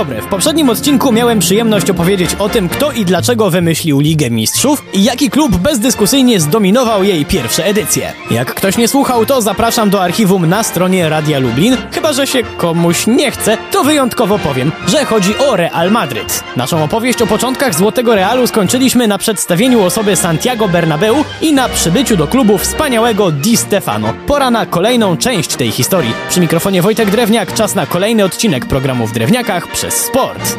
dobry, w poprzednim odcinku miałem przyjemność opowiedzieć o tym, kto i dlaczego wymyślił Ligę Mistrzów i jaki klub bezdyskusyjnie zdominował jej pierwsze edycje. Jak ktoś nie słuchał, to zapraszam do archiwum na stronie Radia Lublin, chyba że się komuś nie chce, to wyjątkowo powiem, że chodzi o Real Madryt. Naszą opowieść o początkach Złotego Realu skończyliśmy na przedstawieniu osoby Santiago Bernabeu i na przybyciu do klubu wspaniałego Di Stefano. Pora na kolejną część tej historii. Przy mikrofonie Wojtek Drewniak, czas na kolejny odcinek programu w Drewniakach przez sport.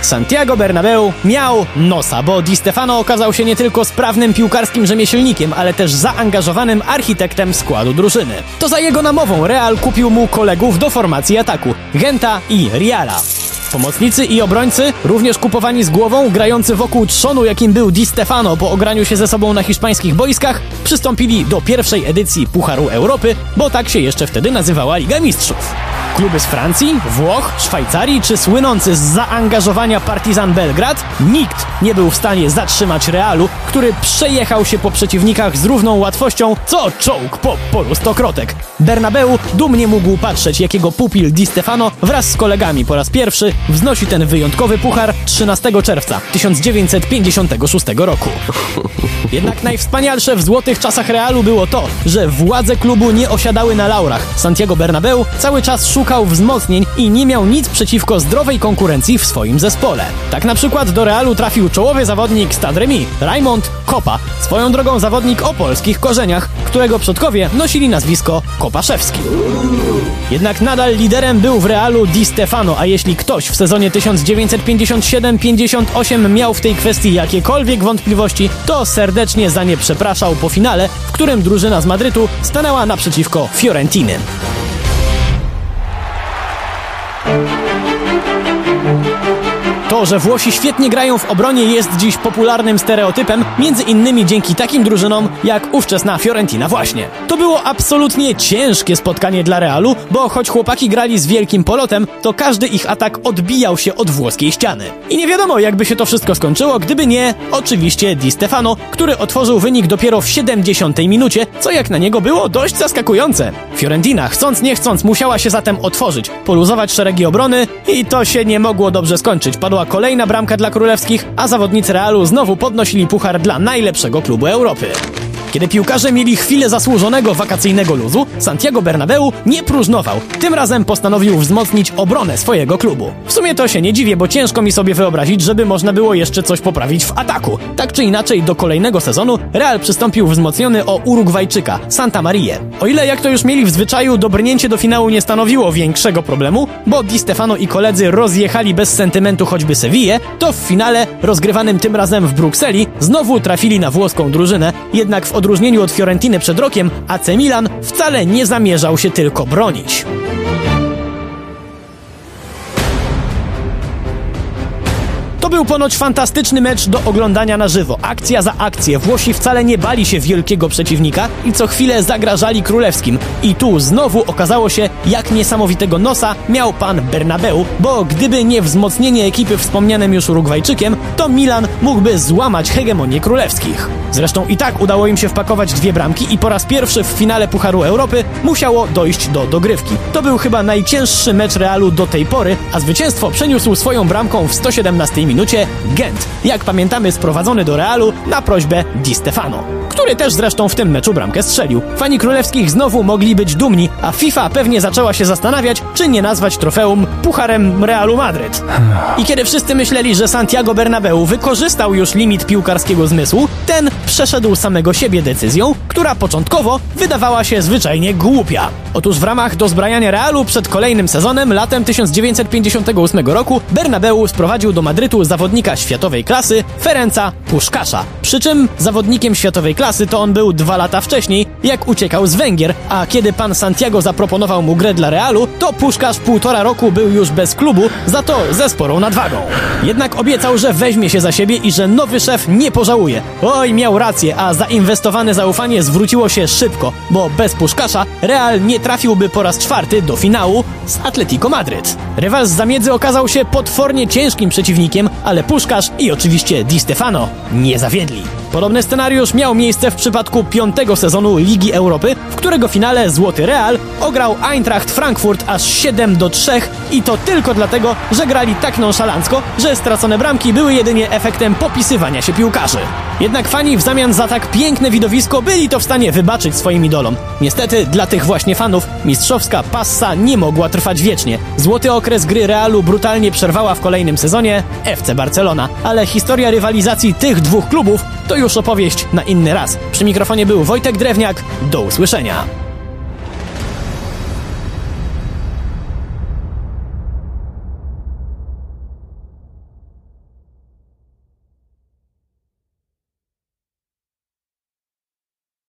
Santiago Bernabeu miał nosa, bo Di Stefano okazał się nie tylko sprawnym piłkarskim rzemieślnikiem, ale też zaangażowanym architektem składu drużyny. To za jego namową Real kupił mu kolegów do formacji ataku Genta i Riala. Pomocnicy i obrońcy, również kupowani z głową, grający wokół trzonu, jakim był Di Stefano po ograniu się ze sobą na hiszpańskich boiskach, przystąpili do pierwszej edycji Pucharu Europy, bo tak się jeszcze wtedy nazywała Liga Mistrzów. Kluby z Francji, Włoch, Szwajcarii czy słynący z zaangażowania Partizan Belgrad, nikt nie był w stanie zatrzymać Realu, który przejechał się po przeciwnikach z równą łatwością, co czołg po polu stokrotek. Bernabeu dumnie mógł patrzeć, jakiego pupil Di Stefano wraz z kolegami po raz pierwszy wznosi ten wyjątkowy puchar 13 czerwca 1956 roku. Jednak najwspanialsze w złotych czasach Realu było to, że władze klubu nie osiadały na laurach. Santiago Bernabeu cały czas szukał wzmocnień i nie miał nic przeciwko zdrowej konkurencji w swoim zespole. Tak na przykład do Realu trafił czołowy zawodnik Stade Remi, Raymond Kopa, swoją drogą zawodnik o polskich korzeniach, którego przodkowie nosili nazwisko Kopaszewski. Jednak nadal liderem był w Realu Di Stefano, a jeśli ktoś w sezonie 1957-58 miał w tej kwestii jakiekolwiek wątpliwości, to serdecznie za nie przepraszał po finale, w którym drużyna z Madrytu stanęła naprzeciwko Fiorentiny. To, że Włosi świetnie grają w obronie jest dziś popularnym stereotypem, między innymi dzięki takim drużynom jak ówczesna Fiorentina właśnie. To było absolutnie ciężkie spotkanie dla Realu, bo choć chłopaki grali z wielkim polotem, to każdy ich atak odbijał się od włoskiej ściany. I nie wiadomo jakby się to wszystko skończyło, gdyby nie, oczywiście, Di Stefano, który otworzył wynik dopiero w 70 minucie, co jak na niego było dość zaskakujące. Fiorentina, chcąc nie chcąc, musiała się zatem otworzyć, poluzować szeregi obrony i to się nie mogło dobrze skończyć. Padła kolejna bramka dla królewskich, a zawodnicy Realu znowu podnosili puchar dla najlepszego klubu Europy. Kiedy piłkarze mieli chwilę zasłużonego wakacyjnego luzu, Santiago Bernabeu nie próżnował. Tym razem postanowił wzmocnić obronę swojego klubu. W sumie to się nie dziwię, bo ciężko mi sobie wyobrazić, żeby można było jeszcze coś poprawić w ataku. Tak czy inaczej, do kolejnego sezonu Real przystąpił wzmocniony o Urugwajczyka, Santa Maria. O ile jak to już mieli w zwyczaju, dobrnięcie do finału nie stanowiło większego problemu, bo Di Stefano i koledzy rozjechali bez sentymentu choćby Sevillę, to w finale, rozgrywanym tym razem w Brukseli, znowu trafili na włoską drużynę, jednak w odróżnieniu od Fiorentiny przed rokiem, AC Milan wcale nie zamierzał się tylko bronić. Był ponoć fantastyczny mecz do oglądania na żywo. Akcja za akcję. Włosi wcale nie bali się wielkiego przeciwnika i co chwilę zagrażali królewskim. I tu znowu okazało się, jak niesamowitego nosa miał pan Bernabeu, bo gdyby nie wzmocnienie ekipy wspomnianym już Urugwajczykiem, to Milan mógłby złamać hegemonię królewskich. Zresztą i tak udało im się wpakować dwie bramki i po raz pierwszy w finale Pucharu Europy musiało dojść do dogrywki. To był chyba najcięższy mecz Realu do tej pory, a zwycięstwo przeniósł swoją bramką w 117 minucie minucie Gent, jak pamiętamy sprowadzony do Realu na prośbę Di Stefano, który też zresztą w tym meczu bramkę strzelił. Fani królewskich znowu mogli być dumni, a FIFA pewnie zaczęła się zastanawiać, czy nie nazwać trofeum Pucharem Realu Madryt. I kiedy wszyscy myśleli, że Santiago Bernabeu wykorzystał już limit piłkarskiego zmysłu, ten przeszedł samego siebie decyzją, która początkowo wydawała się zwyczajnie głupia. Otóż w ramach dozbrajania Realu przed kolejnym sezonem, latem 1958 roku, Bernabeu sprowadził do Madrytu zawodnika światowej klasy, Ferenca Puszkasza. Przy czym zawodnikiem światowej klasy to on był dwa lata wcześniej, jak uciekał z Węgier, a kiedy pan Santiago zaproponował mu grę dla Realu, to Puszkasz półtora roku był już bez klubu, za to ze sporą nadwagą. Jednak obiecał, że weźmie się za siebie i że nowy szef nie pożałuje. Oj, miał rację, a zainwestowane zaufanie zwróciło się szybko, bo bez Puszkasza Real nie trafiłby po raz czwarty do finału z Atletico Madryt. Rywal z zamiedzy okazał się potwornie ciężkim przeciwnikiem, ale Puszkarz i oczywiście Di Stefano nie zawiedli. Podobny scenariusz miał miejsce w przypadku piątego sezonu Ligi Europy, w którego finale Złoty Real ograł Eintracht Frankfurt aż 7 do 3 i to tylko dlatego, że grali tak nonszalancko, że stracone bramki były jedynie efektem popisywania się piłkarzy. Jednak fani w zamian za tak piękne widowisko byli to w stanie wybaczyć swoim idolom. Niestety dla tych właśnie fanów mistrzowska passa nie mogła trwać wiecznie. Złoty okres gry Realu brutalnie przerwała w kolejnym sezonie FC Barcelona, ale historia rywalizacji tych dwóch klubów to już opowieść na inny raz. Przy mikrofonie był Wojtek Drewniak. Do usłyszenia.